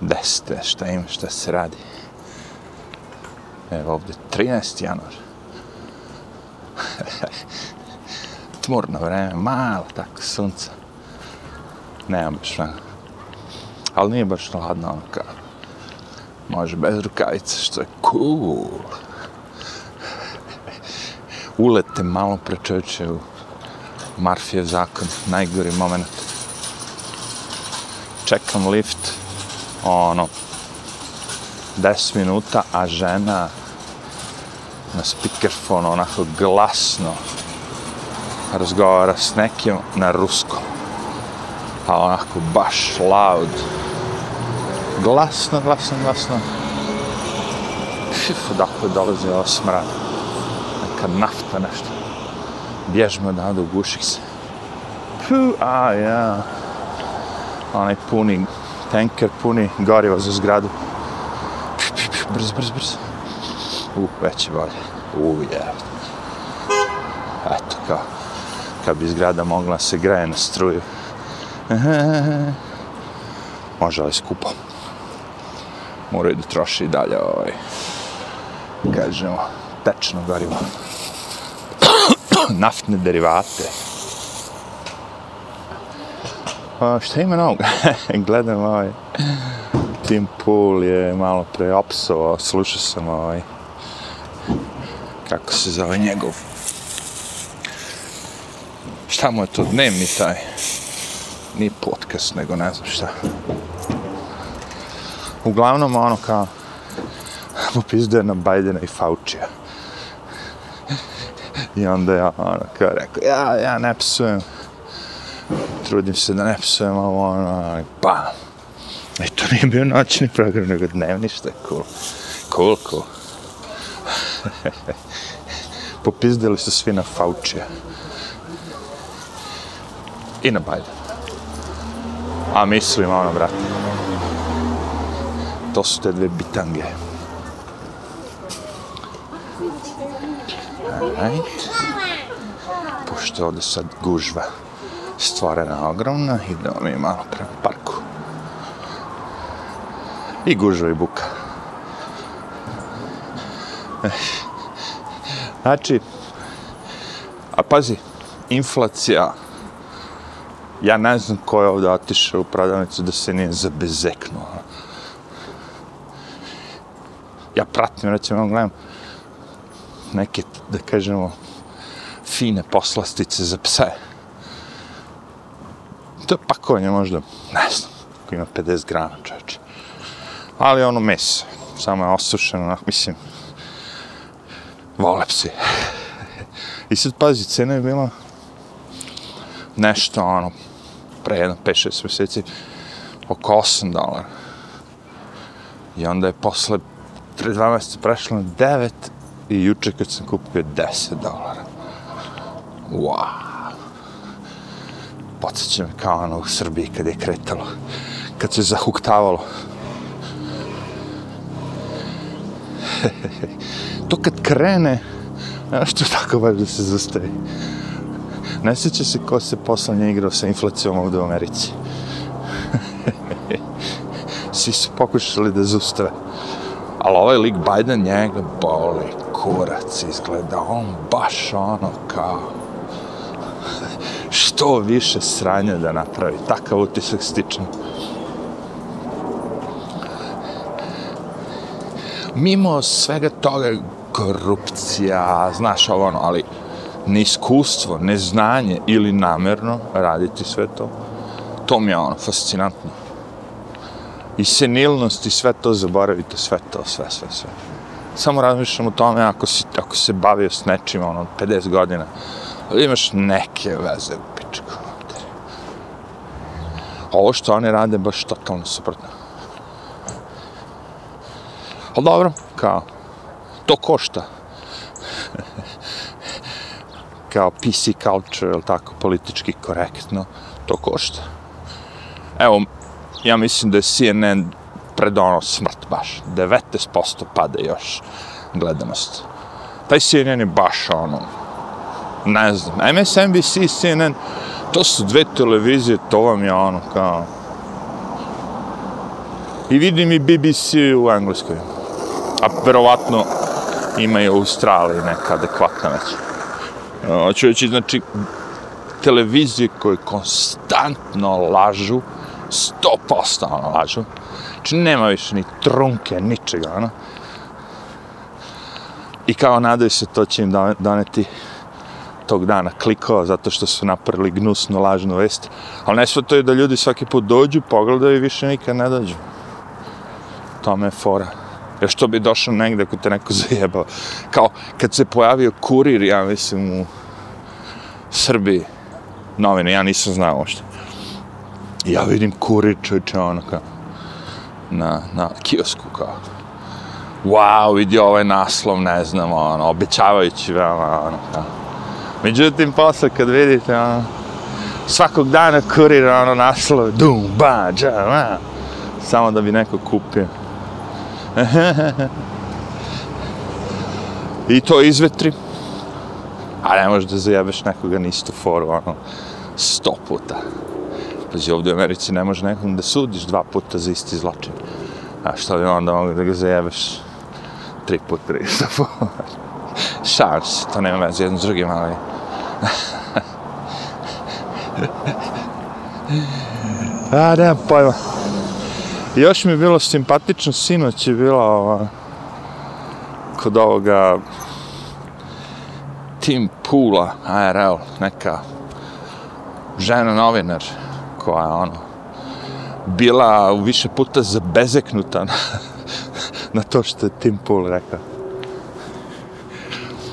Desite šta ima, šta se radi. Evo ovdje 13. januar. Tmurno vreme, malo tako sunca. Nemam baš vremena. Ali nije baš hladno, ono kao. Može bez rukavice, što je cool. Ulete malo pre u Marfijev zakon, najgori moment. Čekam lift, ono, 10 minuta, a žena na speakerfonu onako glasno razgovara s nekim na ruskom. A onako baš loud. Glasno, glasno, glasno. Fif, odakle dolazi ova smrad. Neka nafta, nešto. Bježimo odavde, uguših se. Puh, a ja. Onaj puni, tanker puni gorivo za zgradu. Pif, pif, pif, brzo, brzo, brzo. U, već je bolje. U, je. Eto, kao, kad bi zgrada mogla se greje na struju. Može ali skupo. Moraju da troši i dalje ovaj, kažemo, tečno gorivo. Naftne derivate. A, šta ima novog? Gledam ovaj, Tim Pool je malo pre opsovao, slušao sam ovaj, kako se zove njegov šta mu je to dnevni taj ni podcast nego ne znam šta. Uglavnom ono kao popizduje na Bajdena i Faucija. I onda ja ono kao rekao ja, ja ne psujem trudim se da ne psujem ovo ono pa i to nije bio noćni program nego dnevni što je cool cool cool popizdili su svi na Faučija. I na Biden. A mislim, ono, brate. To su te dve bitange. Alright. Pošto ovde sad gužva stvorena ogromna, idemo mi malo prema parku. I gužva i buka. Znači, a pazi, inflacija, ja ne znam ko je ovdje otišao u prodavnicu da se nije zabezeknuo. Ja pratim, recimo, gledam neke, da kažemo, fine poslastice za pse. To pa je pakovanje možda, ne znam, ko ima 50 grana čoveče. Ali ono meso, samo je osušeno, mislim, vole psi. I sad pazi, cena je bila nešto, ono, pre jedno, 5-6 mjeseci, oko 8 dolara. I onda je posle, pre dva mjeseca prešlo na 9 i juče kad sam kupio 10 dolara. Wow. Podsjeća me kao ono u Srbiji kad je kretalo, kad se zahuktavalo. to kad krene, što tako baš da se zastavi. Ne sjeća se ko se poslanje igrao sa inflacijom ovdje u Americi. Svi su pokušali da zustave. Ali ovaj lik Biden njega boli kurac izgleda. On baš ono kao što više sranja da napravi. Takav utisak stičan. Mimo svega toga korupcija, znaš ovo ono, ali neiskustvo, neznanje ili namerno raditi sve to, to mi je ono, fascinantno. I senilnost i sve to, zaboravite sve to, sve, sve, sve. Samo razmišljam o tome ako, si, ako se bavio s nečim, ono, 50 godina, imaš neke veze u pičku. Ovo što one rade baš totalno suprotno. Ali dobro, kao, to košta. kao PC culture, ili tako, politički korektno, to košta. Evo, ja mislim da je CNN pred ono smrt baš. 19% pada još gledanost. Taj CNN je baš ono, ne znam, MSNBC, CNN, to su dve televizije, to vam je ono kao, I vidim i BBC u Engleskoj. A verovatno ima i u Australiji neka adekvatna već. E, hoću reći, znači, televizije koje konstantno lažu, sto posto ono lažu, znači nema više ni trunke, ničega, ono. I kao nadaju se to će im doneti tog dana klikova zato što su napravili gnusnu lažnu vest. Ali ne sve to je da ljudi svaki put dođu, pogledaju i više nikad ne dođu. Tome je fora. Još to bi došao negde ako te neko zajebao. Kao kad se pojavio kurir, ja mislim, u Srbiji, novine, ja nisam znao ošto. Ja vidim kurir čovječe, ono kao, na, na kiosku, kao, wow, vidi ovaj naslov, ne znam, ono, obećavajući veoma, ono, kao. Međutim, posle kad vidite, ono, svakog dana kurira ono, naslov, dum, ba, dža, ma, samo da bi neko kupio. I to izvetri. A ne možeš da zajebeš nekoga na istu foru, ono, sto puta. Pazi, ovdje u Americi ne može nekom da sudiš dva puta za isti zločin. A što bi onda mogli da ga zajebeš tri puta tri, sto puta. Šans, to nema veze jedno s drugim, ali... A, nema pojma. Još mi je bilo simpatično, sinoć je bila ova, kod ovoga Tim Pula, ARL, neka žena novinar koja je ono bila više puta zabezeknuta na, na to što je Tim Pool rekao.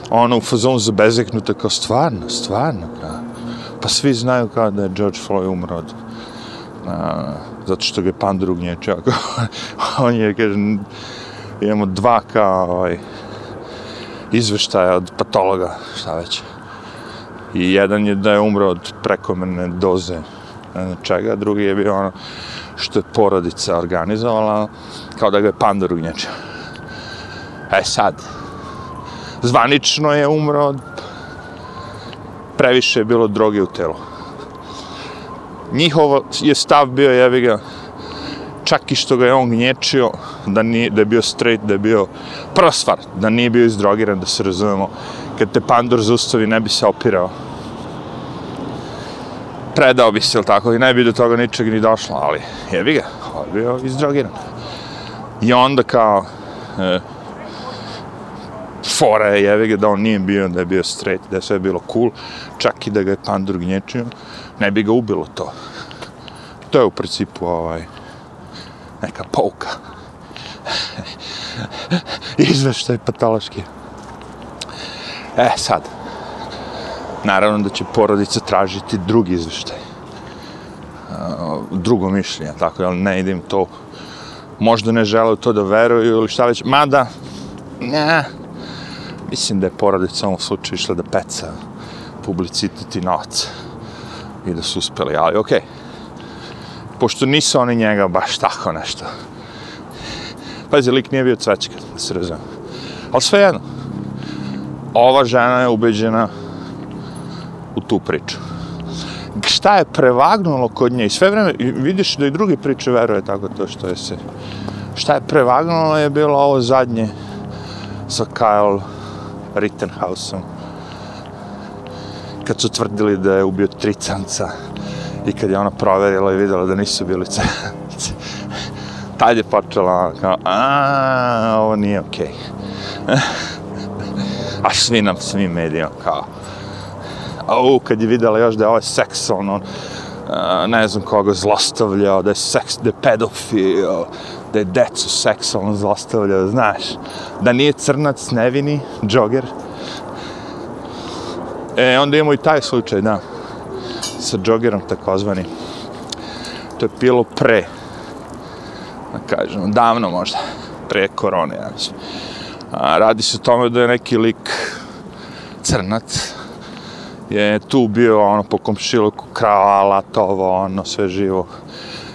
Ona u fazonu zabezeknuta kao stvarno, stvarno. Kao. Pa svi znaju kao da je George Floyd umro od a, zato što ga je pandur ugnječio. On je, kaže, imamo dva kao ovaj, izveštaja od patologa, šta već. I jedan je da je umro od prekomerne doze čega, drugi je bio ono što je porodica organizovala, kao da ga je pandur ugnječio. E sad, zvanično je umro od previše je bilo droge u telu njihovo je stav bio, jevi ga, čak i što ga je on gnječio, da, nije, da je bio straight, da je bio prosvar, da nije bio izdrogiran, da se razumemo, kad te pandor zaustavi, ne bi se opirao. Predao bi se, ili tako, i ne bi do toga ničeg ni došlo, ali jebi ga, on je bio izdrogiran. I onda kao, e, fora je, jevi da on nije bio, da je bio straight, da je sve bilo cool, čak i da ga je pandur gnječio, ne bi ga ubilo to. To je u principu ovaj, neka pouka. Izveštaj patološki. E, sad. Naravno da će porodica tražiti drugi izveštaj. Drugo mišljenje, tako da ne idem to možda ne žele to da veruju ili šta već, mada ne, mislim da je porodica u ovom slučaju išla da peca publicitet i novac i da su uspeli, ali okej. Okay. Pošto nisu oni njega baš tako nešto. Pazi, lik nije bio cvećka, da se razumem. Ali sve jedno, ova žena je ubeđena u tu priču. Šta je prevagnulo kod nje? I sve vreme, vidiš da i drugi priče veruje tako to što je se... Šta je prevagnulo je bilo ovo zadnje sa Kyle Rittenhausom kad su tvrdili da je ubio tri canca i kad je ona proverila i videla da nisu bili canci. Tad je počela kao, a ovo nije okej. Okay. a svi nam, svi medijom, ono kao, au, kad je videla još da je ovaj seksualno, ne znam koga zlostavljao, da je seks, da je pedofil, da je decu seksualno zlostavljao, znaš, da nije crnac nevini, džoger, E, onda imamo i taj slučaj, da, sa džogerom takozvani. To je bilo pre, da kažem, davno možda, pre korone, ja mislim. A, radi se o tome da je neki lik crnac, je tu bio ono po komšiluku krava, latovo, ono sve živo.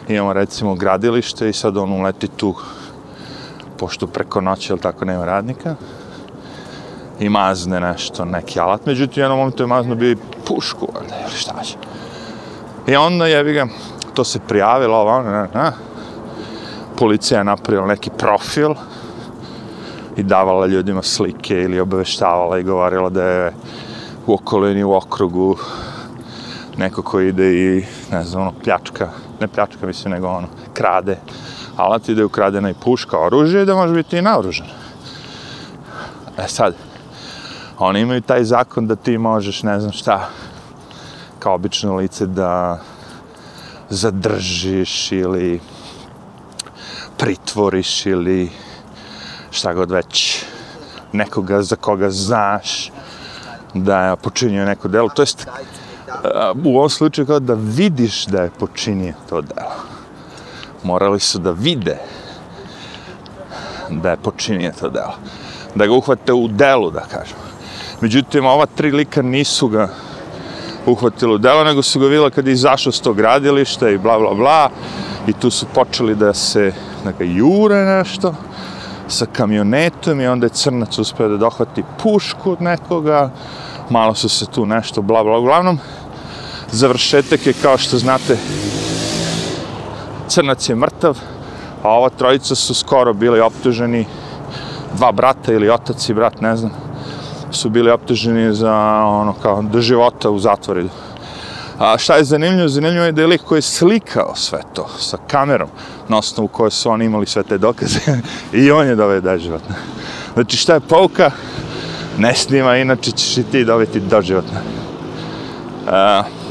Imamo recimo gradilište i sad on uleti tu, pošto preko noći, ili tako, nema radnika i mazne nešto, neki alat. Međutim, jednom momentu je mazno bio i pušku, onda, ili šta će. I onda je, ga, to se prijavilo, ovo, ono, ne, ne, policija je napravila neki profil i davala ljudima slike ili obaveštavala i govorila da je u okolini, u okrugu neko ko ide i, ne znam, ono, pljačka, ne pljačka, mislim, nego ono, krade, alat ide ukradena i puška, oružje, da može biti i naoružan. E sad, oni imaju taj zakon da ti možeš, ne znam šta, kao obično lice da zadržiš ili pritvoriš ili šta god već nekoga za koga znaš da je počinio neko delo. To jest, u ovom slučaju kao da vidiš da je počinio to delo. Morali su da vide da je počinio to delo. Da ga uhvate u delu, da kažem. Međutim, ova tri lika nisu ga uhvatili u delo, nego su ga vidjela kad je izašao s tog gradilišta i bla, bla, bla. I tu su počeli da se da ga jure nešto sa kamionetom i onda je crnac uspio da dohvati pušku od nekoga. Malo su se tu nešto bla, bla, uglavnom. Završetak je kao što znate crnac je mrtav, a ova trojica su skoro bili optuženi dva brata ili otac i brat, ne znam su bili optuženi za ono kao do života u zatvoru. A šta je zanimljivo? Zanimljivo je da je lik koji je slikao sve to sa kamerom na osnovu koje su oni imali sve te dokaze i on je doveo doživotno. Znači šta je pouka? Ne snima, inače ćeš i ti dobiti doživotno. Uh,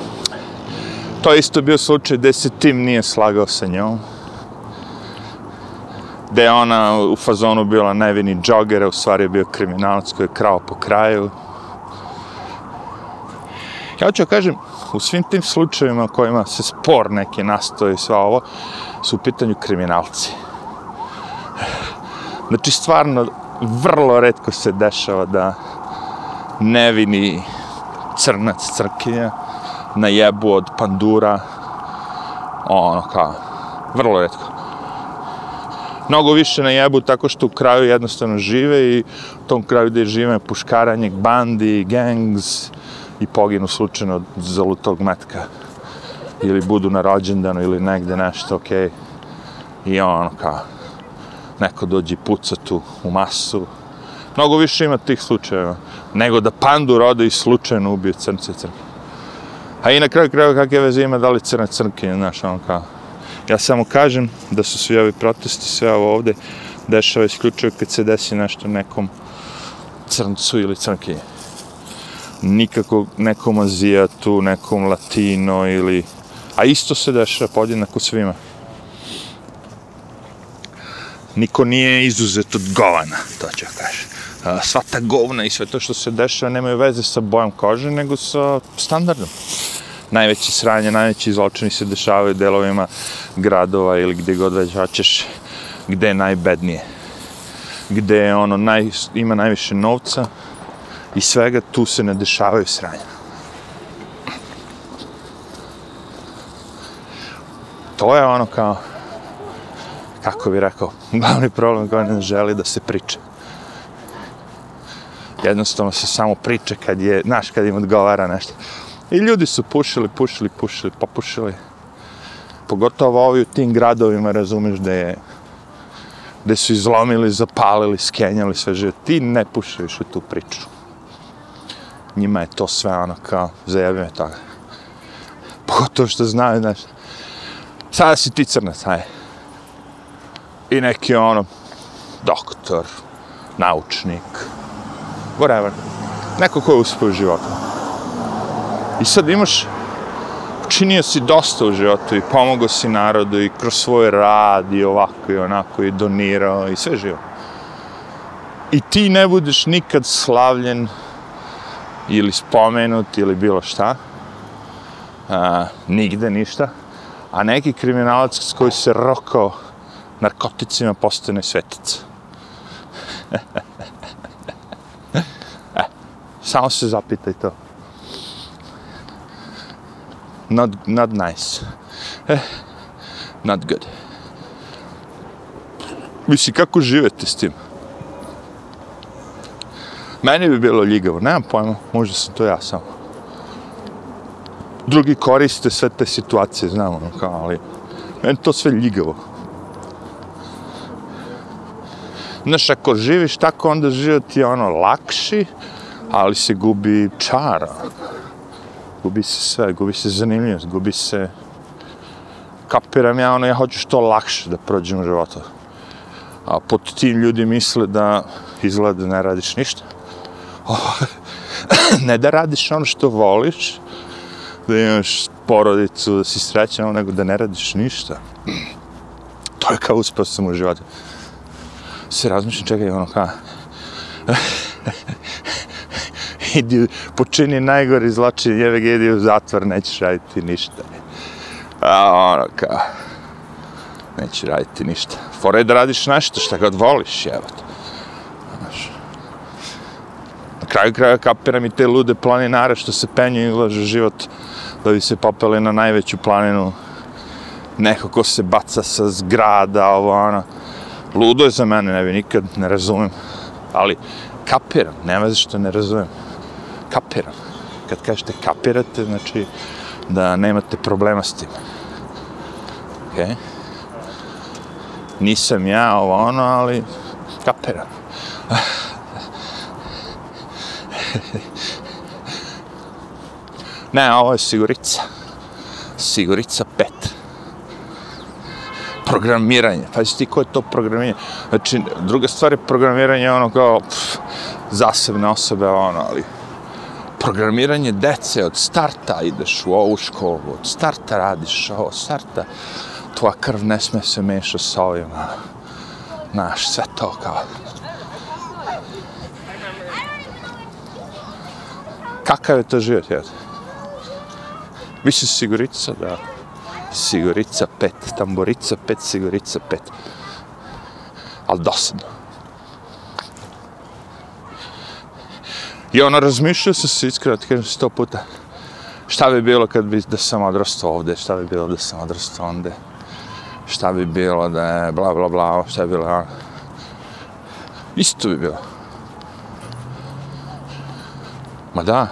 to je isto bio slučaj gde se tim nije slagao sa njom gde je ona u fazonu bila nevini džogera, u stvari je bio kriminalac koji je krao po kraju. Ja hoću kažem, u svim tim slučajevima kojima se spor neki nastoji sva ovo, su u pitanju kriminalci. Znači, stvarno, vrlo redko se dešava da nevini crnac crkinja na jebu od pandura, ono kao, vrlo redko mnogo više na jebu tako što u kraju jednostavno žive i u tom kraju gdje žive puškaranje, bandi, gangs i poginu slučajno od zalutog metka ili budu na rođendanu ili negde nešto, okej. Okay. I ono kao, neko dođe puca tu u masu. Mnogo više ima tih slučajeva nego da pandu rode i slučajno ubije crnce crnke. A i na kraju kraju kakve veze ima da li crne crnke, znaš, ono kao, Ja samo kažem da su svi ovi protesti, sve ovo ovde, dešava isključivo kad se desi nešto nekom crncu ili crnkinje. Nikako nekom azijatu, nekom latino ili... A isto se dešava podjednako svima. Niko nije izuzet od govana, to ću kažem. Sva ta govna i sve to što se dešava nemaju veze sa bojom kože, nego sa standardom najveće sranje, najveći zločini se dešavaju u delovima gradova ili gdje god već hoćeš, gdje je najbednije. Gdje je ono, naj, ima najviše novca i svega, tu se ne dešavaju sranja. To je ono kao, kako bi rekao, glavni problem koji ne želi da se priča. Jednostavno se samo priča kad je, znaš, kad im odgovara nešto. I ljudi su pušili, pušili, pušili, pa pušili. Pogotovo ovi u tim gradovima, razumeš, da je gde su izlomili, zapalili, skenjali sve žive. Ti ne pušiš više tu priču. Njima je to sve ono kao zajebime toga. Pogotovo što znaju, znaš, sada si ti crnac, aj. I neki ono, doktor, naučnik, whatever. Neko ko je uspio u životu. I sad imaš, činio si dosta u životu i pomogao si narodu i kroz svoj rad i ovako i onako i donirao i sve živo. I ti ne budeš nikad slavljen ili spomenut ili bilo šta, a, nigde ništa, a neki kriminalac s koji se rokao narkoticima postane svetica. e, samo se zapitaj to not, not nice. Eh, not good. Mislim, kako živete s tim? Meni bi bilo ljigavo, nemam pojma, možda sam to ja samo. Drugi koriste sve te situacije, znamo, ono kao, ali meni to sve ljigavo. Znaš, ako živiš tako, onda život je ono lakši, ali se gubi čara. Gubi se sve, gubi se zanimljivost, gubi se... Kapiram ja, ono, ja hoću što lakše da prođem u životu. A pod tim ljudi misle da izgleda ne radiš ništa. Oh, ne da radiš ono što voliš, da imaš porodicu, da si srećan, nego da ne radiš ništa. To je kao uspeo sam u životu. Se razmišljam, čekaj, ono kao idi, počini najgori zločin, jeve ga, idi u zatvor, nećeš raditi ništa. A ono kao... nećeš raditi ništa. Fora je da radiš nešto što god voliš, evo te. Na kraju kraja kapiram i te lude planinare što se penju i ulaže život da bi se popeli na najveću planinu. Neko ko se baca sa zgrada, ovo ono. Ludo je za mene, ne bi nikad, ne razumem. Ali kapiram, nema zašto ne razumem. Kapiram. Kad kažete kapirate, znači da nemate problema s tim. Okej? Okay? Nisam ja ovo ono, ali kapiram. ne, ovo je sigurica. Sigurica 5. Programiranje. Pazi ti ko je to programiranje. Znači, druga stvar je programiranje ono kao pff, zasebne osobe, ono, ali programiranje dece od starta ideš u ovu školu, od starta radiš ovo, starta tvoja krv ne sme se meša sa ovima, znaš, sve to kao. Kakav je to život, jel? Više sigurica, da. Sigurica pet, tamborica pet, sigurica pet. Ali dosadno. I ono, razmišljao sam se iskreno, ti kažem sto puta, šta bi bilo kad bi da sam odrastao ovde, šta bi bilo da sam odrastao onde, šta bi bilo da je bla bla bla, šta bi bilo, ono. Isto bi bilo. Ma da.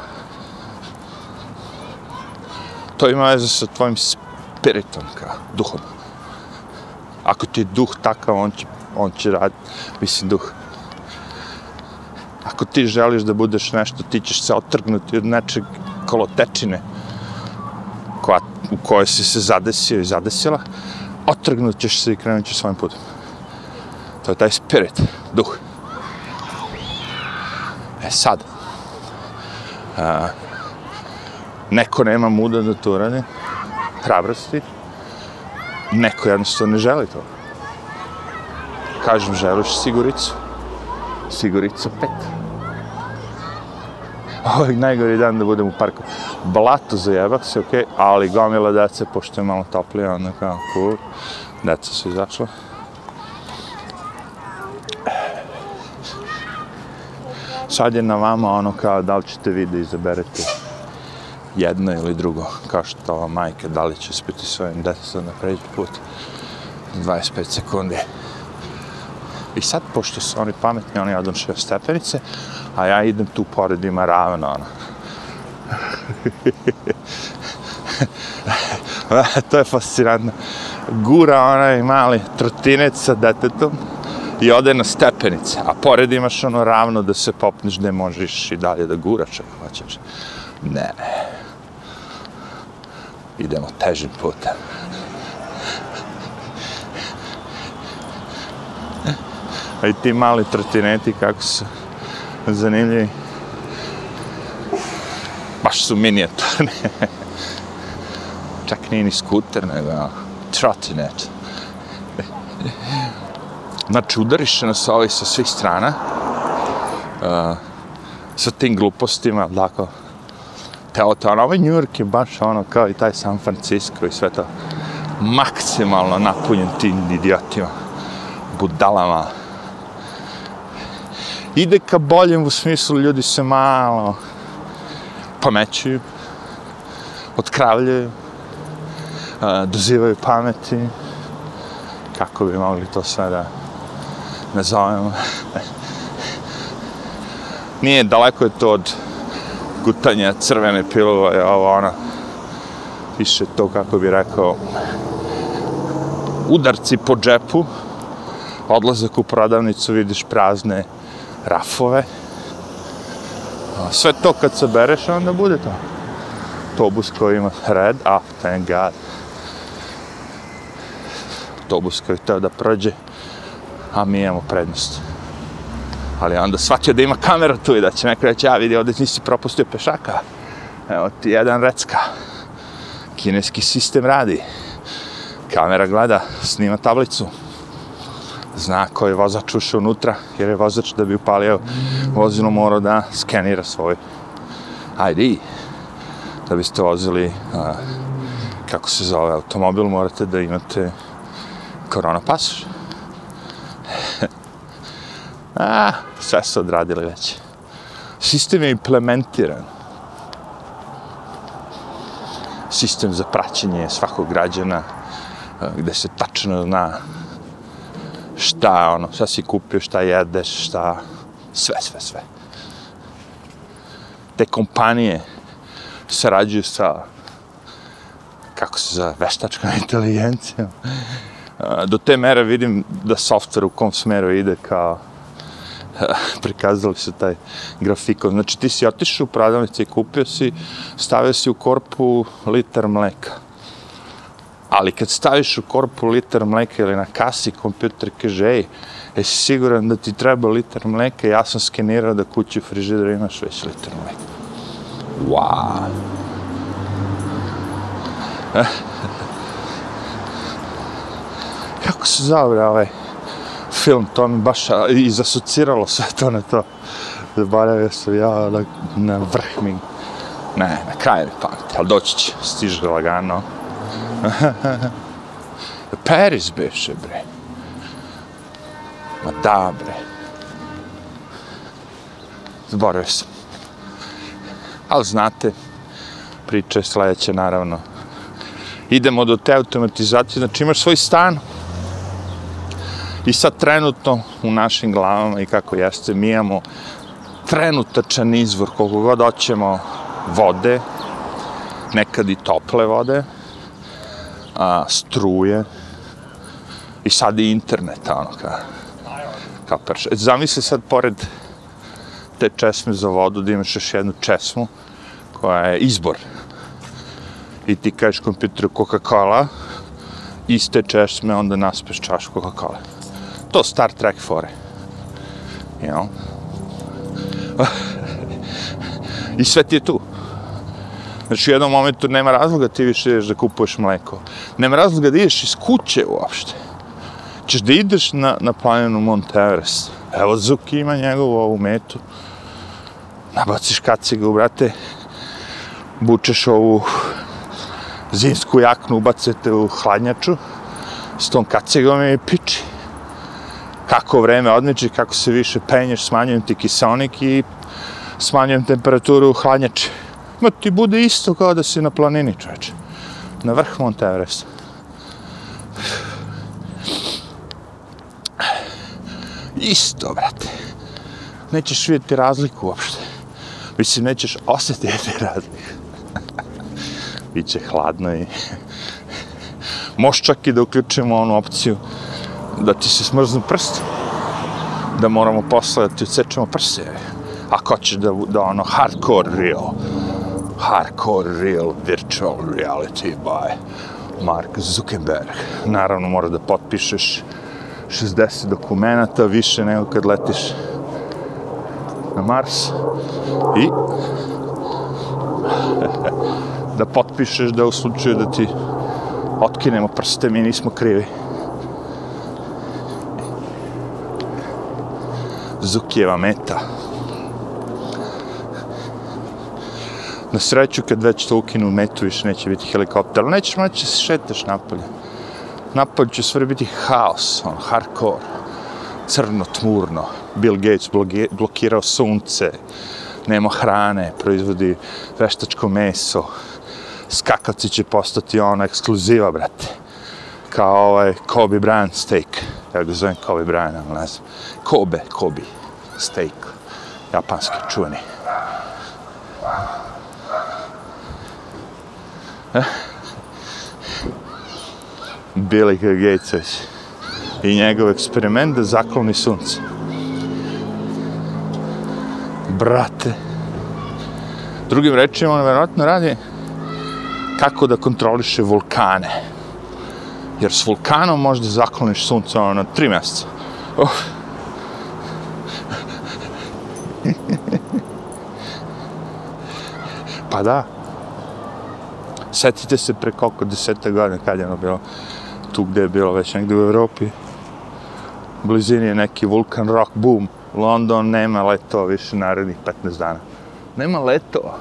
To ima veze sa tvojim spiritom, kao, duhom. Ako ti je duh takav, on će, on će raditi, mislim, duh. Ako ti želiš da budeš nešto, ti ćeš se otrgnuti od nečeg kolotečine koja, u kojoj si se zadesio i zadesila, otrgnut ćeš se i krenut ćeš svojim putem. To je taj spirit, duh. E sad, a, neko nema muda da to radi, hrabrosti, neko jednostavno ne želi to. Kažem, želiš siguricu, sigurica pet je najgori dan da budem u parku. Blato zajebak se, okej, okay, ali gomila dece, pošto je malo toplije, onda kao, cool, deca su izašla. Sad je na vama ono kao da li ćete vi da izaberete jedno ili drugo, kao što majke, da li će spiti svojim decom na pređu put 25 sekundi. I sad, pošto su oni pametni, oni odu šest stepenice, a ja idem tu pored ima ravno, ono. to je fascinantno. Gura onaj mali trotinec sa detetom i ode na stepenice, a pored imaš ono ravno da se popneš gde možeš i dalje da guraš ako hoćeš. Ne. Idemo težim putem. A i ti mali trotineti kako su zanimljivi. Baš su minijaturne. Čak nije ni skuter, nego trotinet. Znači, udariš nas ovaj sa svih strana. Uh, sa tim glupostima, tako. Teo to, ono, ovaj New York je baš ono, kao i taj San Francisco i sve to. Maksimalno napunjen tim idiotima. Budalama ide ka boljem u smislu ljudi se malo pamećuju, otkravljaju, dozivaju pameti, kako bi mogli to sve da nazovemo. Nije daleko je to od gutanja crvene pilova, ovo ono, više to kako bi rekao, udarci po džepu, odlazak u prodavnicu, vidiš prazne rafove. Sve to kad se bereš, onda bude to. Autobus koji ima red, a, thank God. Autobus koji teo da prođe, a mi imamo prednost. Ali onda shvatio da ima kamera tu i da će neko reći, ja vidi, ovdje nisi propustio pešaka. Evo ti jedan recka. Kineski sistem radi. Kamera gleda, snima tablicu. Zna ko je vozač ušao unutra, jer je vozač da bi upalio vozilo morao da skenira svoj ID. Da biste vozili, a, kako se zove automobil, morate da imate korona pasoš. A, sve su odradili već. Sistem je implementiran. Sistem za praćenje svakog građana, a, gde se tačno zna šta, ono, šta si kupio, šta jedeš, šta, sve, sve, sve. Te kompanije sarađuju sa, kako se zove, veštačkom inteligencijom. Do te mere vidim da software u kom smeru ide kao prikazali su taj grafikon. Znači ti si otišao u prodavnici i kupio si, stavio si u korpu litar mleka. Ali kad staviš u korpu liter mleka ili na kasi, kompjuter kaže, ej, jesi siguran da ti treba liter mleka? Ja sam skenirao da kući u frižideru imaš već liter mleka. Wow. Kako se zove ovaj film, to mi baš izasociralo i zasociralo sve to na to. Zaboravio sam ja na, na vrh mi. Ne, na kraju mi pameti, ali doći će, stiže lagano. Paris beše, bre. Ma da, bre. Zborio sam. Ali znate, priča je sledeća, naravno. Idemo do te automatizacije, znači imaš svoj stan, I sad trenutno u našim glavama i kako jeste, mi imamo trenutačan izvor koliko god hoćemo vode, nekad i tople vode, a, struje i sad i internet, ono, ka, kao E, Zamisli sad pored te česme za vodu da imaš još jednu česmu koja je izbor. I ti kažeš kompjuteru Coca-Cola, iste česme, onda naspeš čašu Coca-Cola to Star Trek fore. You know? I sve ti je tu. Znači u jednom momentu nema razloga ti više ideš da kupuješ mleko. Nema razloga da ideš iz kuće uopšte. Češ da ideš na, na planinu Mont Everest. Evo Zuki ima njegovu ovu metu. Nabaciš kacigu, brate. Bučeš ovu zimsku jaknu, ubacete u hladnjaču. S tom kacigom i piči kako vreme odmiče, kako se više penješ, smanjujem ti kiselnik i smanjujem temperaturu u hladnjači. Ma ti bude isto kao da si na planini, čoveče. Na vrh Monte Everesta. Isto, brate. Nećeš vidjeti razliku uopšte. Mislim, nećeš osjetiti razliku. Biće hladno i... Možeš čak i da uključimo onu opciju da ti se smrznu prsti, da moramo posle da ti odsečemo prse. Ako hoćeš da, da ono hardcore real, hardcore real virtual reality by Mark Zuckerberg. Naravno mora da potpišeš 60 dokumenta više nego kad letiš na Mars i da potpišeš da u slučaju da ti otkinemo prste, mi nismo krivi. Zukijeva meta. Na sreću, kad već to ukinu metu, više neće biti helikopter, ali nećeš moći se šetaš napolje. Napolje će sve biti haos, on, hardcore, crno, tmurno. Bill Gates blokirao sunce, nema hrane, proizvodi veštačko meso, skakavci će postati ona ekskluziva, brate. Kao ovaj Kobe Bryant steak. Ja ga zovem Kobe Bryant, ali ne znam. Kobe, Kobe steak, japanski, čuveni. Billy Bili i njegov eksperiment da zakloni sunce. Brate. Drugim rečima, on verovatno radi kako da kontroliše vulkane. Jer s vulkanom možda zakloniš sunce ono, na tri mjeseca. Oh. pa da. Setite se pre koliko deseta godina kad je ono bilo tu gde je bilo već negdje u Evropi. U blizini je neki vulkan rock boom. London nema letova više narednih 15 dana. Nema letova.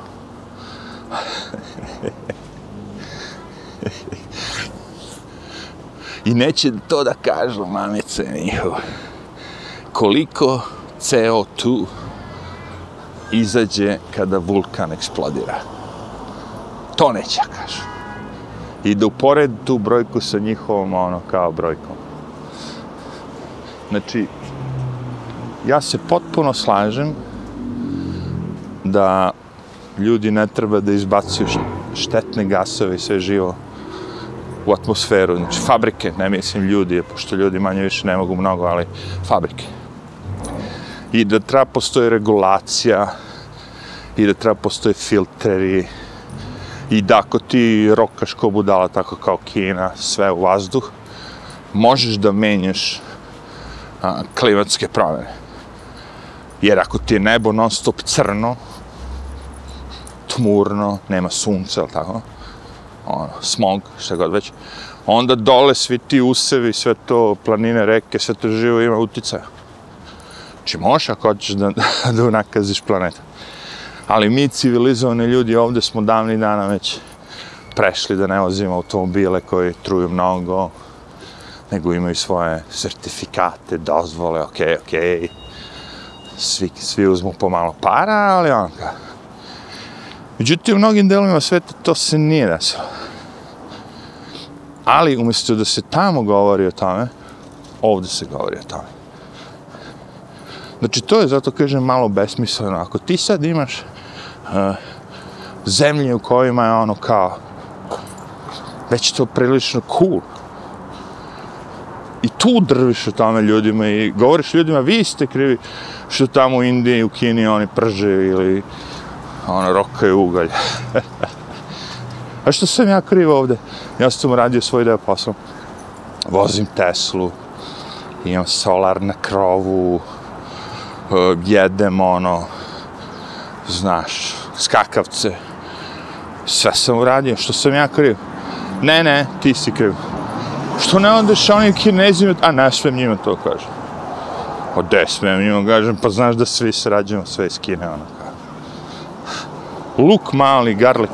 I neće to da kažu mamice njihove. Koliko CO2 izađe kada vulkan eksplodira. To neće kažu. I da upored tu brojku sa njihovom, ono, kao brojkom. Znači, ja se potpuno slažem da ljudi ne treba da izbacuju štetne gasove i sve živo u atmosferu. Znači, fabrike, ne mislim ljudi, pošto ljudi manje više ne mogu mnogo, ali fabrike. I da treba postoji regulacija, i da treba postoji filteri, i da ako ti rokaš ko budala, tako kao Kina, sve u vazduh, možeš da menjaš a, klimatske promjene. Jer ako ti je nebo non stop crno, tmurno, nema sunca, ali tako, ono, smog, šta god već, onda dole svi ti usevi, sve to, planine, reke, sve to živo ima uticaja. Znači možeš ako hoćeš da, da unakaziš planetu. Ali mi civilizovani ljudi ovde smo davni dana već prešli da ne vozimo automobile koji truju mnogo, nego imaju svoje sertifikate, dozvole, okej, okay, okej. Okay. Svi, svi uzmu pomalo para, ali onaka, Međutim, u mnogim delovima sveta to se nije desilo. Ali, umjesto da se tamo govori o tome, ovde se govori o tome. Znači, to je zato, kažem, malo besmisleno. Ako ti sad imaš uh, zemlje u kojima je ono kao već to prilično cool. I tu drviš o tome ljudima i govoriš ljudima, vi ste krivi što tamo u Indiji, u Kini oni prže ili ono, rokaju ugalj. A što sam ja kriv ovde? Ja sam radio svoj deo posla. Vozim Teslu, imam solar na krovu, eh, jedem ono, znaš, skakavce. Sve sam uradio, što sam ja kriv? Ne, ne, ti si kriv. Što ne odeš onim kinezima, a ne smem njima to kažem. Pa o, de smem njima kažem, pa znaš da svi srađujemo sve iz Kine, ono luk mali, garlic.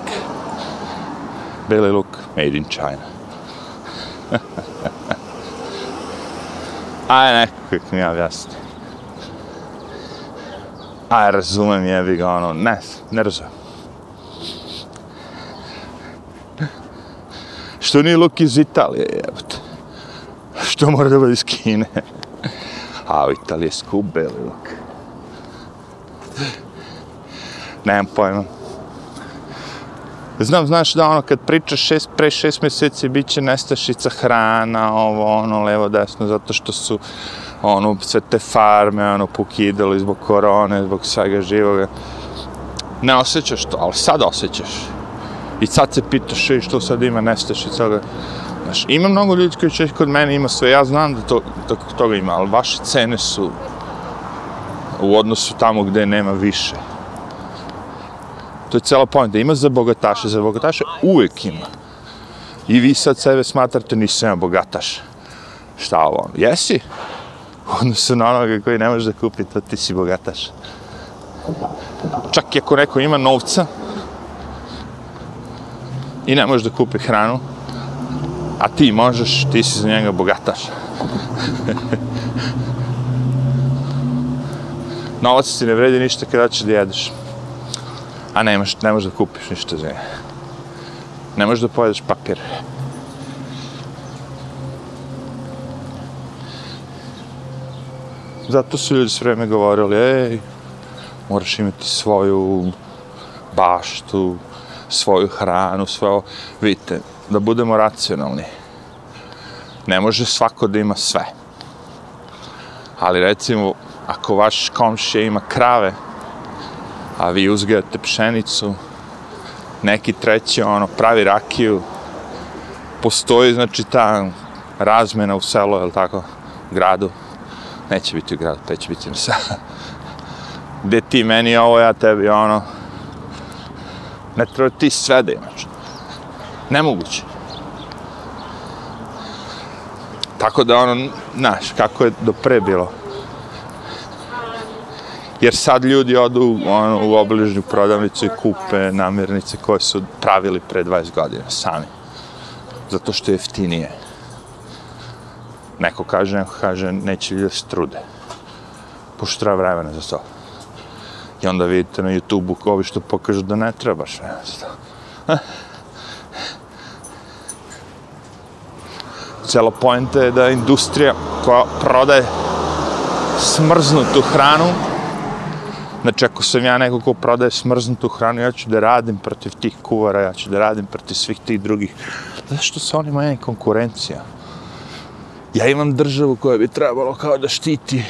Beli luk, made in China. Aj, nekako kako mi ja objasni. A razumem jebi ga, ono, ne, ne razumem. Što nije luk iz Italije, jebote. Što mora da bude iz Kine? A u Italije skupe luk. Nemam pojma. Znam, znaš da ono, kad pričaš šest, pre šest mjeseci, bit će nestašica hrana, ovo, ono, levo, desno, zato što su, ono, sve te farme, ono, pokidali zbog korone, zbog svega živoga. Ne osjećaš to, ali sad osjećaš. I sad se pitaš što sad ima nestašica, toga. Znaš, ima mnogo ljudi koji će kod mene ima sve, ja znam da to, da toga ima, ali vaše cene su u odnosu tamo gde nema više. To je cela pojenta. Ima za bogataše, za bogataše uvek ima. I vi sad sebe smatrate, nisam ja bogataš. Šta ovo ono? Jesi? Odnosno na onoga koji ne može da kupi, to ti si bogataš. Čak i ako neko ima novca i ne može da kupi hranu, a ti možeš, ti si za njega bogataš. Novac ti ne vredi ništa kada ćeš da jedeš a ne imaš, ne možeš da kupiš ništa za Ne možeš da pojedeš papir. Zato su ljudi sve vreme govorili, ej, moraš imati svoju baštu, svoju hranu, svoje... ovo. Vidite, da budemo racionalni. Ne može svako da ima sve. Ali recimo, ako vaš komšija ima krave, a vi uzgajate pšenicu, neki treći ono pravi rakiju, postoji znači ta razmena u selu, je tako, gradu, neće biti u gradu, to će biti na selu. Gde ti meni ovo, ja tebi ono, ne treba ti sve da imaš. Nemoguće. Tako da ono, znaš, kako je do pre bilo. Jer sad ljudi odu ono, u obližnju prodavnicu i kupe namirnice koje su pravili pre 20 godina, sami. Zato što je jeftinije. Neko kaže, neko kaže, neće ljudi se trude. Pošto treba vremena za to. I onda vidite na YouTube-u ovi što pokažu da ne trebaš vremena za to. Cijela pojenta je da industrija koja prodaje smrznutu hranu, znači ako sam ja neko ko prodaje smrznutu hranu, ja ću da radim protiv tih kuvara, ja ću da radim protiv svih tih drugih. Zašto se oni moja konkurencija? Ja imam državu koja bi trebalo kao da štiti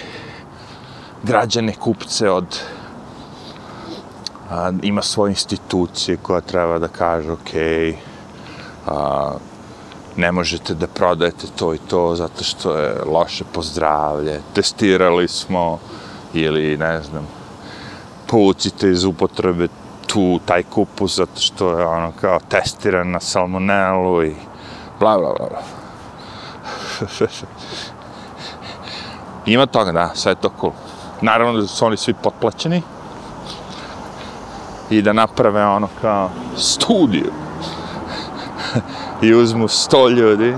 građane, kupce od a, ima svoje institucije koja treba da kaže ok, a, ne možete da prodajete to i to zato što je loše pozdravlje, testirali smo ili ne znam, povucite iz upotrebe tu, taj kupus zato što je ono kao testiran na salmonelu i bla bla bla. Ima toga, da, sve je to cool. Naravno da su oni svi potplaćeni i da naprave ono kao studiju i uzmu sto ljudi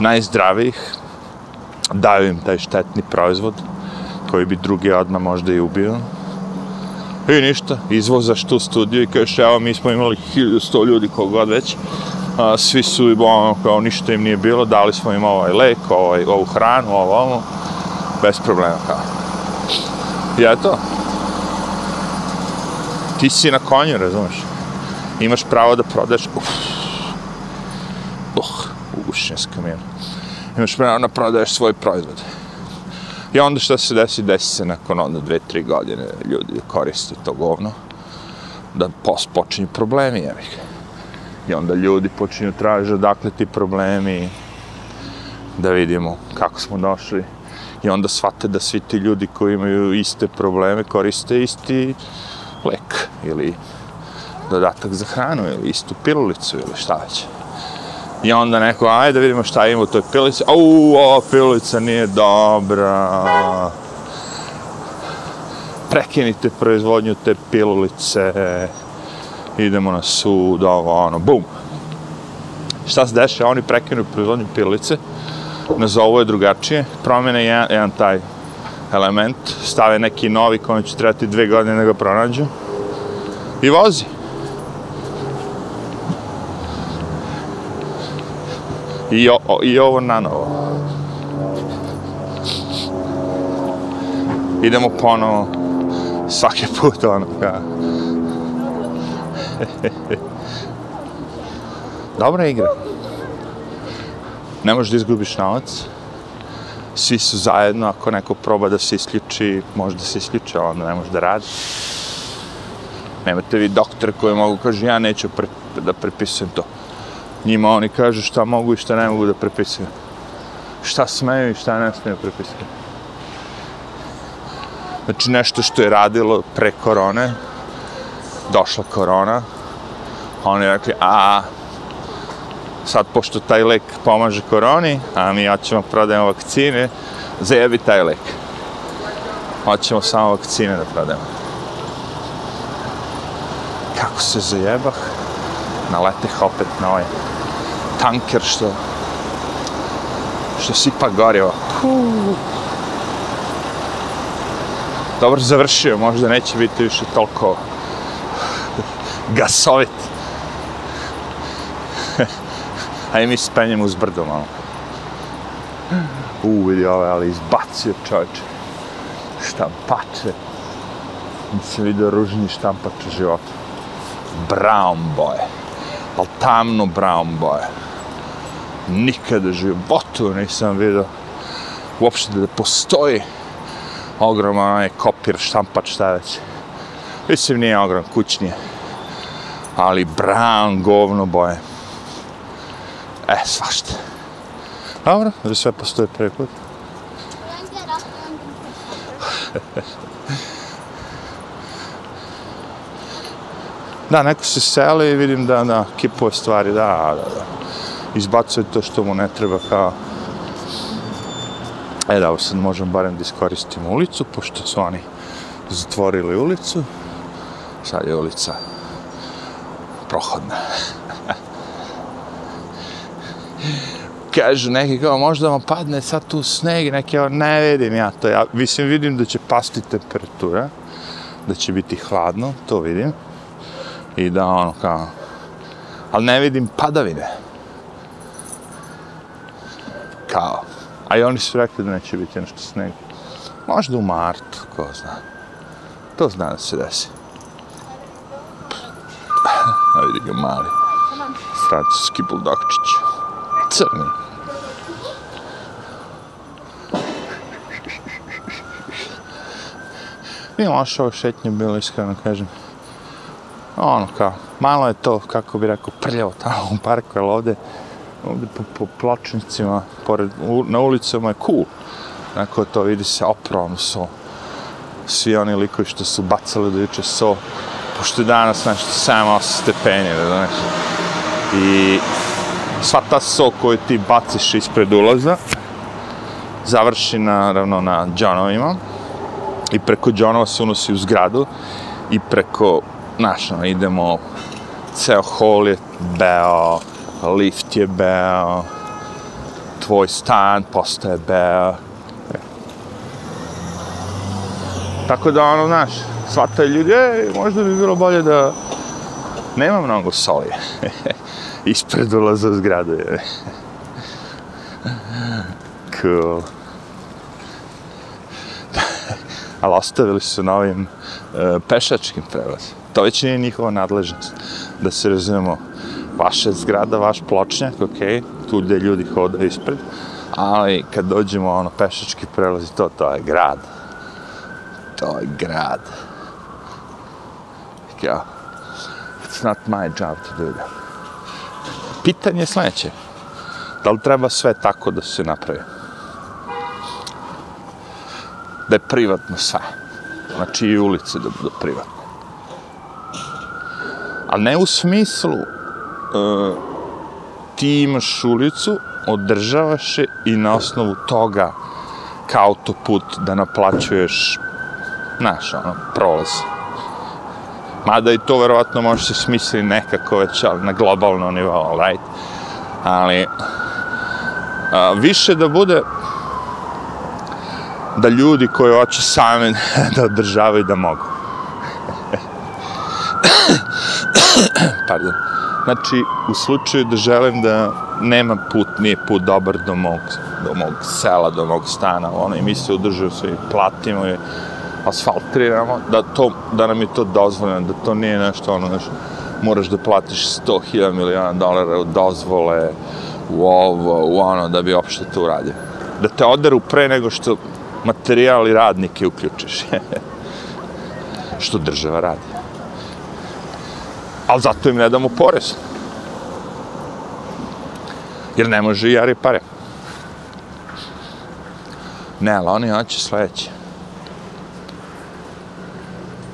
najzdravijih daju im taj štetni proizvod koji bi drugi odmah možda i ubio i ništa, izvozaš tu studiju i kažeš evo mi smo imali 1100 ljudi kogod već. A, svi su ono, kao ništa im nije bilo dali smo im ovaj lek, ovaj, ovu hranu, ovo, ovo. Bez problema kao. I eto. Ti si na konju, razumeš? Imaš pravo da prodaš, uf, uh, ugušen s kamion. Imaš pravo da prodaješ svoj proizvod. I onda što se desi, desi se nakon onda dve, tri godine ljudi koriste to govno, da pos počinju problemi, jevih. I onda ljudi počinju tražiti odakle ti problemi, da vidimo kako smo došli. I onda shvate da svi ti ljudi koji imaju iste probleme koriste isti lek ili dodatak za hranu ili istu pilulicu ili šta već. I onda neko, ajde da vidimo šta ima u toj pilici. Au, ova pilica nije dobra. Prekinite proizvodnju te pilulice. Idemo na sud, ovo, ono, bum. Šta se dešava? Oni prekinu proizvodnju pilice. Nazovu je drugačije. Promene jedan, jedan taj element. Stave neki novi koji će trebati dve godine da ga pronađu. I vozi. I, o, i ovo na novo. Idemo ponovo svaki put ono ja. Dobra igra. Ne možeš da izgubiš novac. Svi su zajedno, ako neko proba da se isključi, može da se isključi, ali onda ne može da radi. Nemate vi doktor koji mogu kaže, ja neću pre, da prepisujem to njima oni kažu šta mogu i šta ne mogu da prepisuju. Šta smeju i šta ne smeju prepisuju. Znači nešto što je radilo pre korone, došla korona, oni rekli, a sad pošto taj lek pomaže koroni, a mi hoćemo prodajemo vakcine, zajebi taj lek. Hoćemo samo vakcine da prodajemo. Kako se zajebah, naleteh opet na ovaj tanker što što sipa gorivo. Dobro završio, možda neće biti više toliko gasovit. Ajde mi spenjem uz brdo malo. U, vidi ove, ali izbacio čovječe. Štampače. Nisam vidio ružni štampač u životu. Brown boje. Ali tamno brown boje nikada životu nisam vidio uopšte da postoji ogroman onaj kopir, štampač, šta već. Mislim, nije ogrom, kućni je. Ali brown, govno boje. E, svašta. Dobro, da sve postoje prvi put. Da, neko se seli i vidim da, da, kipuje stvari, da, da, da. Izbacuje to što mu ne treba kao... E da, sad možemo barem da iskoristimo ulicu, pošto su oni zatvorili ulicu. Sad je ulica prohodna. Kažu neki kao možda vam padne sad tu sneg, neki kao ne vidim ja to. Ja mislim vidim da će pasti temperatura, da će biti hladno, to vidim. I da ono kao, ali ne vidim padavine. Kao, a i oni su rekli da neće biti nešto sneg. Možda u martu, ko zna. To zna da se desi. A vidi ga mali. Francuski buldogčić. Crni. Nije loša ovo šetnje bilo, iskreno kažem. Ono kao, malo je to, kako bi rekao, prljavo tamo u parku, ali ovde, ovde po, po plačnicima, pored, u, na ulicama je cool. Neko to vidi se opravno so. Svi oni likovi što su bacali do juče so, pošto je danas nešto 7-8 stepeni, da znaš. I sva ta so koju ti baciš ispred ulaza, završi naravno na džonovima i preko džonova se unosi u zgradu i preko, znaš, ono, idemo, ceo hol je beo, lift je beo, tvoj stan postaje beo. Tako da, ono, znaš, shvataju ljudi, ej, možda bi bilo bolje da nema mnogo soli. Ispred ulaza u zgradu je. cool. Ali ostavili su na ovim uh, pešačkim prelazima. To već nije njihova nadležnost. Da se razumemo, vaša zgrada, vaš pločnjak, ok, tu gde ljudi hodaju ispred, ali kad dođemo ono pešački prelazi, to, to je grad. To je grad ja. It's not my job to do that. Pitanje je sljedeće. Da li treba sve tako da se napravi? Da je privatno sve. Znači i ulice da budu privatne. Ali ne u smislu uh, ti imaš ulicu, održavaš je i na osnovu toga kao autoput da naplaćuješ naš ono, prolaz. Mada i to verovatno može se smisliti nekako već ali na globalnom nivou, right? Ali a, više da bude da ljudi koji hoće sami da održavaju da mogu. Pardon. Znači, u slučaju da želim da nema put, nije put dobar do mog, do mog sela, do mog stana, ono, i mi se udržaju se i platimo i asfaltiramo, da, to, da nam je to dozvoljeno, da to nije nešto ono, znaš, moraš da platiš 100.000 miliona dolara u dozvole, u ovo, u ono, da bi opšte to uradio. Da te oderu pre nego što materijal i radnike uključiš. što država radi. Ali zato im ne damo porez. Jer ne može i jari pare. Ne, ali oni hoće sledeće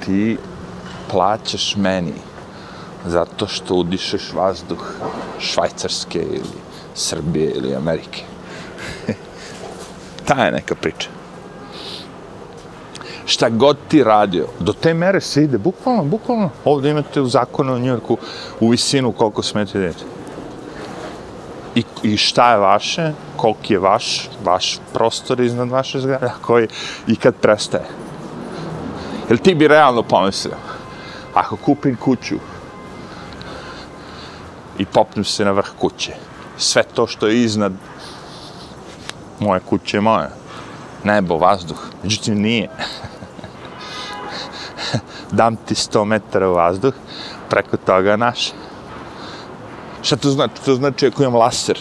ti plaćaš meni zato što udišeš vazduh Švajcarske ili Srbije ili Amerike. Ta je neka priča. Šta god ti radio, do te mere se ide, bukvalno, bukvalno, ovdje imate u zakonu u Njorku u visinu koliko smete djeti. I, I šta je vaše, koliki je vaš, vaš prostor iznad vaše zgrade, koji i kad prestaje. Jel ti bi realno pomislio, ako kupim kuću i popnem se na vrh kuće, sve to što je iznad moje kuće je moje, nebo, vazduh, međutim nije. Dam ti 100 metara u vazduh, preko toga naš. Šta to znači? To znači ako imam laser.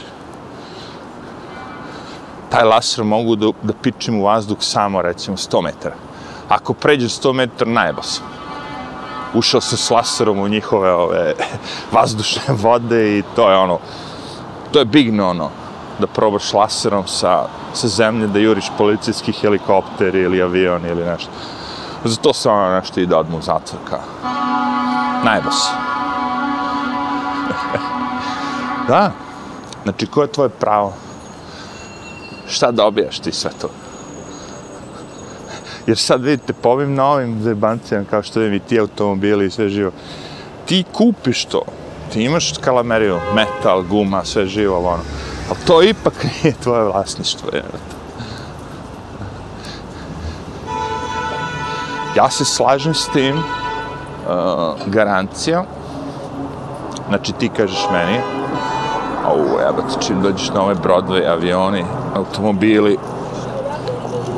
taj laser mogu da, da pičim u vazduh samo, recimo, 100 metara. Ako pređe 100 metara, najeba sam. Ušao sam s laserom u njihove ove vazdušne vode i to je ono, to je big no no, da probaš laserom sa, sa zemlje, da juriš policijski helikopter ili avion ili nešto. Zato sam ona nešto i da odmu u zatvor, kao. Se. da. Znači, ko je tvoje pravo? Šta dobijaš ti sve to? Jer sad vidite, po ovim novim zebancijama, kao što vidim i ti automobili i sve živo, ti kupiš to, ti imaš kalameriju, metal, guma, sve živo, ono, ali to ipak nije tvoje vlasništvo, je. Ja se slažem s tim, uh, garancija, znači ti kažeš meni, au, jebate, čim dođeš na ove Broadway, avioni, automobili,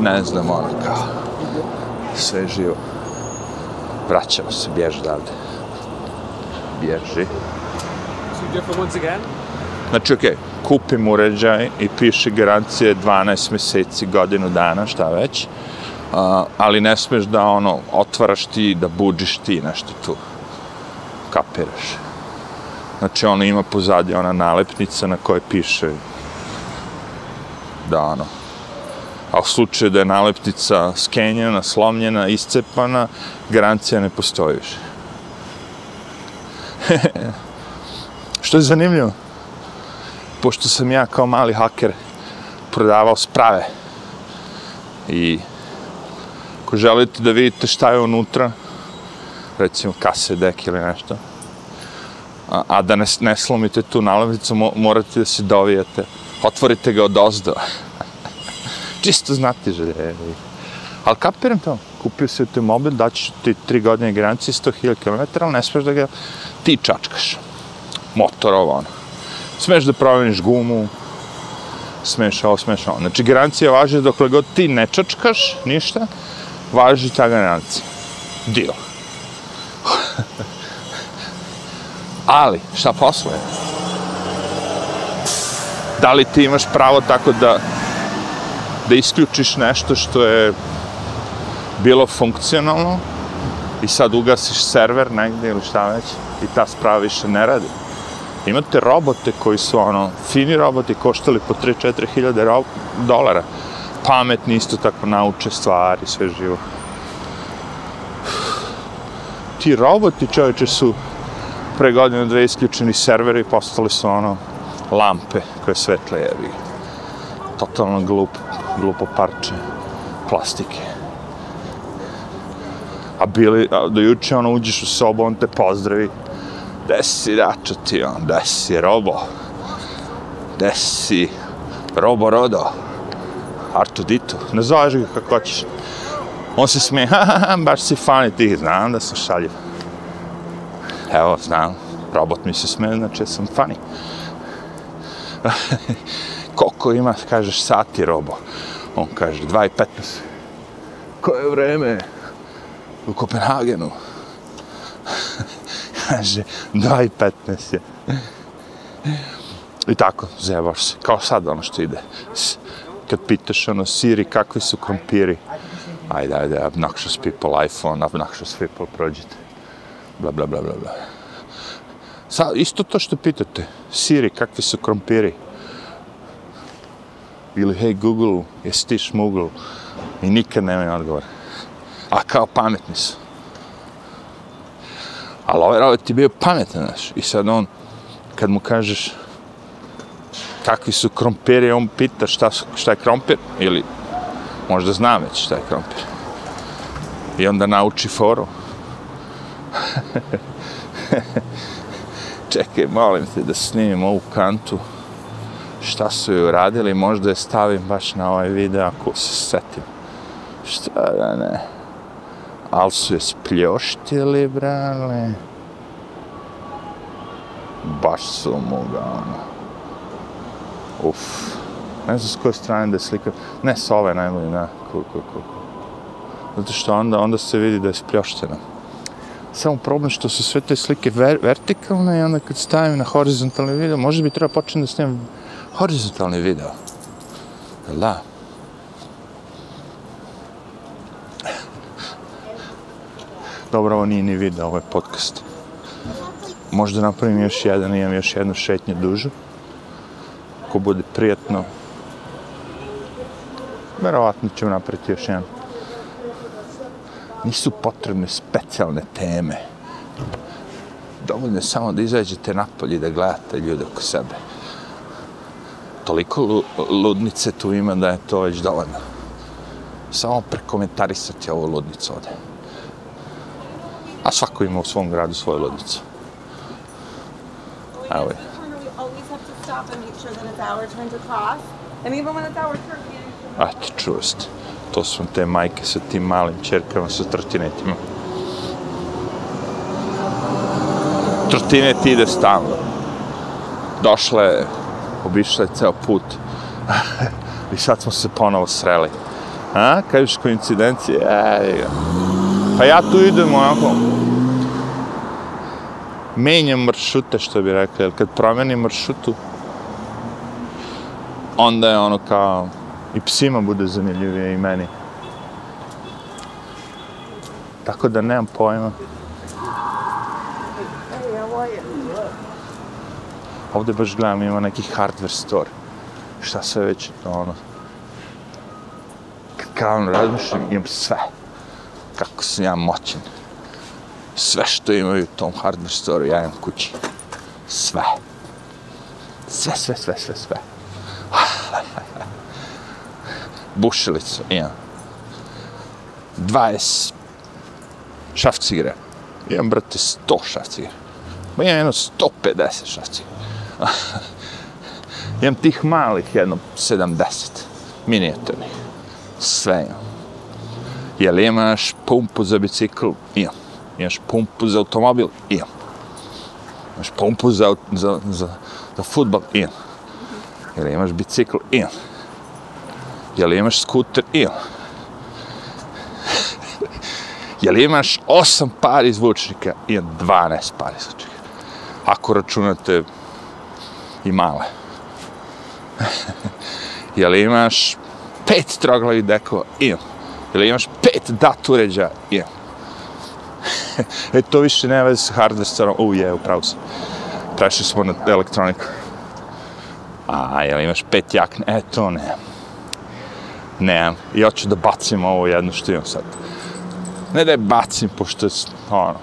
ne znam, ono kao, sve živo. Vraćamo se, bježi davde. Bježi. Znači, okej, okay, kupim uređaj i piše garancije 12 mjeseci, godinu dana, šta već. Uh, ali ne smeš da ono, otvaraš ti, da buđiš ti nešto tu. Kapiraš. Znači, ono ima pozadnje ona nalepnica na kojoj piše da ono, a u slučaju da je nalepnica skenjena, slomljena, iscepana, garancija ne postoji više. Što je zanimljivo? Pošto sam ja kao mali haker prodavao sprave i ako želite da vidite šta je unutra, recimo kase, dek ili nešto, a, a da ne, ne slomite tu nalepnicu, morate da se dovijete, otvorite ga od ozdo čisto znati želje. Ali kapiram to, kupio si automobil, daćeš ti tri godine garancije, 100.000 km, ali ne smeš da ga ti čačkaš. Motor, ovo ono. Smeš da promeniš gumu, smeš ovo, smeš ovo. Znači, garancija važi dokle god ti ne čačkaš ništa, važi ta garancija. Dio. ali, šta posle? Da li ti imaš pravo tako da da isključiš nešto što je bilo funkcionalno i sad ugasiš server negdje ili šta već i ta sprava više ne radi. Imate robote koji su ono, fini roboti, koštali po 3-4 hiljade dolara. Pametni isto tako nauče stvari, sve živo. Ti roboti čovječe su pre godinu dve isključeni serveri i postali su ono lampe koje svetle jebi. Totalno glup, glupo parče plastike. A bili, a do juče, ono, uđeš u sobu, on te pozdravi. Desi račo ti, on, gde robo? Gde robo rodo? Artu ditu, nazoveš ga kako hoćeš. On se smije, ha, ha, ha, baš si fani ti, znam da sam šaljiv. Evo, znam, robot mi se smije, znači sam fani. koliko ima, kažeš, sati robo. On kaže, 2.15. Koje vreme u Kopenhagenu? kaže, 2.15 je. I tako, zebaš se. Kao sad ono što ide. Kad pitaš ono, Siri, kakvi su krompiri? Ajde, ajde, obnoxious people, iPhone, obnoxious people, prođite. Bla, bla, bla, bla, bla. Sa, isto to što pitate. Siri, kakvi su krompiri? ili hej Google, jesi ti šmugl? I nikad nemaju odgovor. A kao pametni su. Ali ovaj robot ti bio pametan, znaš. I sad on, kad mu kažeš kakvi su krompiri, on pita šta, šta je krompir, ili možda zna već šta je krompir. I onda nauči foru. Čekaj, molim te da snimim ovu kantu šta su joj uradili, možda je stavim baš na ovaj video ako se setim. Šta da ne? Ali su je spljoštili, brale. Baš su mu ga, ono. Uf. Ne znam s koje strane da je slika. Ne, s ove najbolje, ne. Kuk, kuk, kuk. Zato što onda, onda se vidi da je spljoštena. Samo problem što su sve te slike ver vertikalne i onda kad stavim na horizontalni video, možda bi trebao početi da snimam horizontalni video. Jel da? Dobro, ovo nije ni video, ovo je podcast. Možda napravim još jedan, imam još jednu šetnju dužu. Ako bude prijetno, verovatno ćemo napraviti još jedan. Nisu potrebne specijalne teme. Dovoljno je samo da izađete napolje i da gledate ljude oko sebe. Toliko ludnice tu ima da je to već dovoljno. Samo prekomentarisati ovu ludnicu ovde. A svako ima u svom gradu svoju ludnicu. Evo je stop and make sure that it's our turns across. And even when it's tower turns we Eto, čuo ste. To su te majke sa tim malim čerkama sa trotinetima. Trotinet ide stalno. Došla je, obišla je ceo put. I sad smo se ponovo sreli. A, kažeš koincidencije? Ej, pa ja tu idem onako, menjam maršrute, što bi rekli, jer kad promenim maršrutu, onda je ono kao, i psima bude zanimljivije i meni. Tako da nemam pojma. Ovde baš gledam, ima neki hardware store. Šta sve već, ono... Kad kao ono razmišljam, imam sve. Kako sam ja moćan. Sve što imaju u tom hardware store, ja imam kući. Sve. Sve, sve, sve, sve, sve. Bušilicu imam. 20 šafcigre. Imam, brate, 100 šafcigre. Ma imam jedno 150 šafcigre. imam tih malih, jedno 70. Minijaturnih. Sve imam. Jel imaš pumpu za bicikl? Imam. Imaš pumpu za automobil? Imam. Imaš pumpu za, za, za, za futbol? Imam. Jel imaš bicikl? Imam. Jel imaš skuter? Imam. Jel imaš osam par izvučnika? Imam 12 par izvučnika. Ako računate i male. Jel imaš pet troglavih dekova? Imam. Jel imaš pet dat uređaja? Imam. e, to više nema veze sa hardware starom. U, je, upravo sam. Prešli smo na elektroniku. A, jel imaš pet jakne? E, to ne. Nemam. I hoću da bacim ovo jedno što imam sad. Ne da je bacim, pošto je, ono,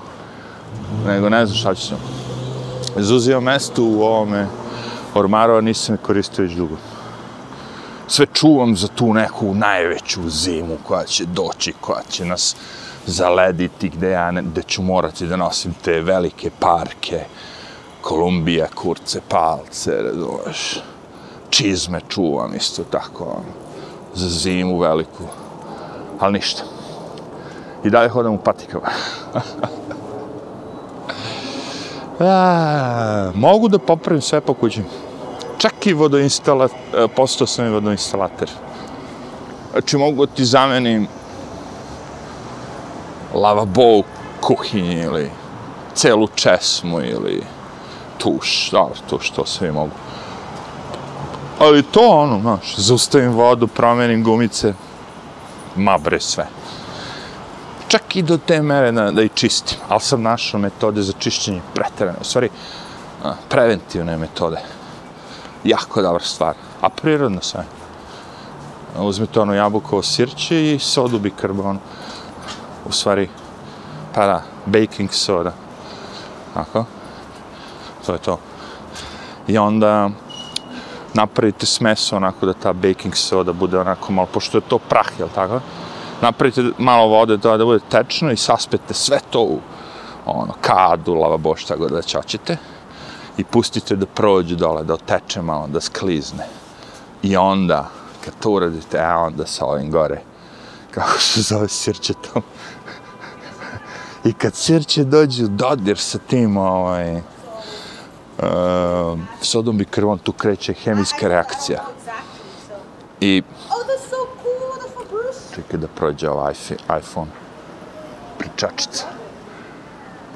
nego ne znam šta ću sam. Zuzio mesto u ovome ormaru, a nisam je koristio već dugo. Sve čuvam za tu neku najveću zimu koja će doći, koja će nas zalediti, gde, ja ne, gde ću morati da nosim te velike parke, Kolumbija, kurce, palce, razumeš, čizme čuvam isto tako, ono, za zimu veliku, ali ništa. I dalje hodam u patikama. A, mogu da popravim sve po kući. Čak i vodoinstalater, postao sam i vodoinstalater. Znači mogu da ti zamenim lavabo u kuhinji ili celu česmu ili tuš, da, tuš, to sve mogu. Ali to ono, znaš, zaustavim vodu, promenim gumice, ma bre sve. Čak i do te mere da, da i čistim, ali sam našao metode za čišćenje preterane, u stvari, preventivne metode. Jako dobra stvar, a prirodno sve. Uzmite ono jabukovo sirće i sodu bikarbonu. U stvari, pa da, baking soda. Tako? To je to. I onda napravite smeso onako da ta baking soda bude onako malo, pošto je to prah, jel tako? Napravite malo vode da, da bude tečno i saspete sve to u ono, kadu, lavabo, šta god da ćoćete. I pustite da prođe dole, da oteče malo, da sklizne. I onda, kad to uradite, a onda sa ovim gore, kako se zove sirčetom. I kad sirće dođe u dodir sa tim, ovaj, uh, sodom i krvom, tu kreće hemijska reakcija. I Oh, čekaj da prođe ovaj iPhone-. Pričačica.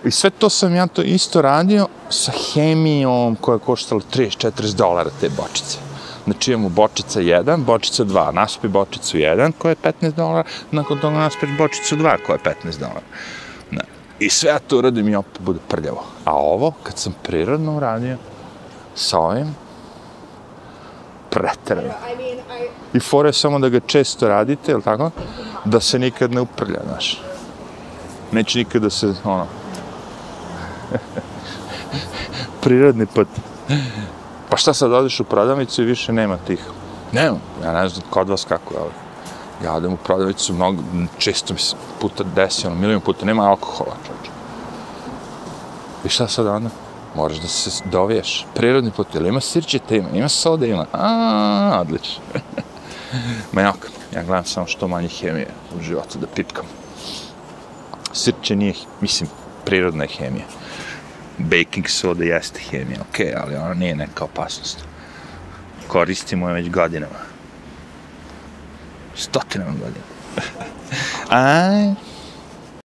I sve to sam ja to isto radio sa hemijom koja je koštala 30-40 dolara te bočice. Znači imamo bočica 1, bočica 2, naspi bočicu 1 koja je 15 dolara, nakon toga naspi bočicu 2 koja je 15 dolara. I sve ja to uradim i opet bude prljavo. A ovo, kad sam prirodno uradio, sa ovim, pretrano. I je samo da ga često radite, jel tako? Da se nikad ne uprlja, znaš. Neće nikad da se, ono... Prirodni put. Pa šta sad odeš u prodavnicu i više nema tih? Nema. Ja ne znam kod vas kako, ali... Ja odem u prodavnicu mnogo, često mi se puta desi, ono, milion puta, nema alkohola, čovječe. I šta sad onda? Moraš da se doviješ. Prirodni put, ili ima sirćete, ima, ima soda, ima. A, odlično. Ma ja gledam samo što manje hemije u životu da pipkam. Sirće nije, mislim, prirodna je hemija. Baking soda jeste hemija, okej, okay, ali ona nije neka opasnost. Koristimo je već godinama. Stotinama godina. Aj,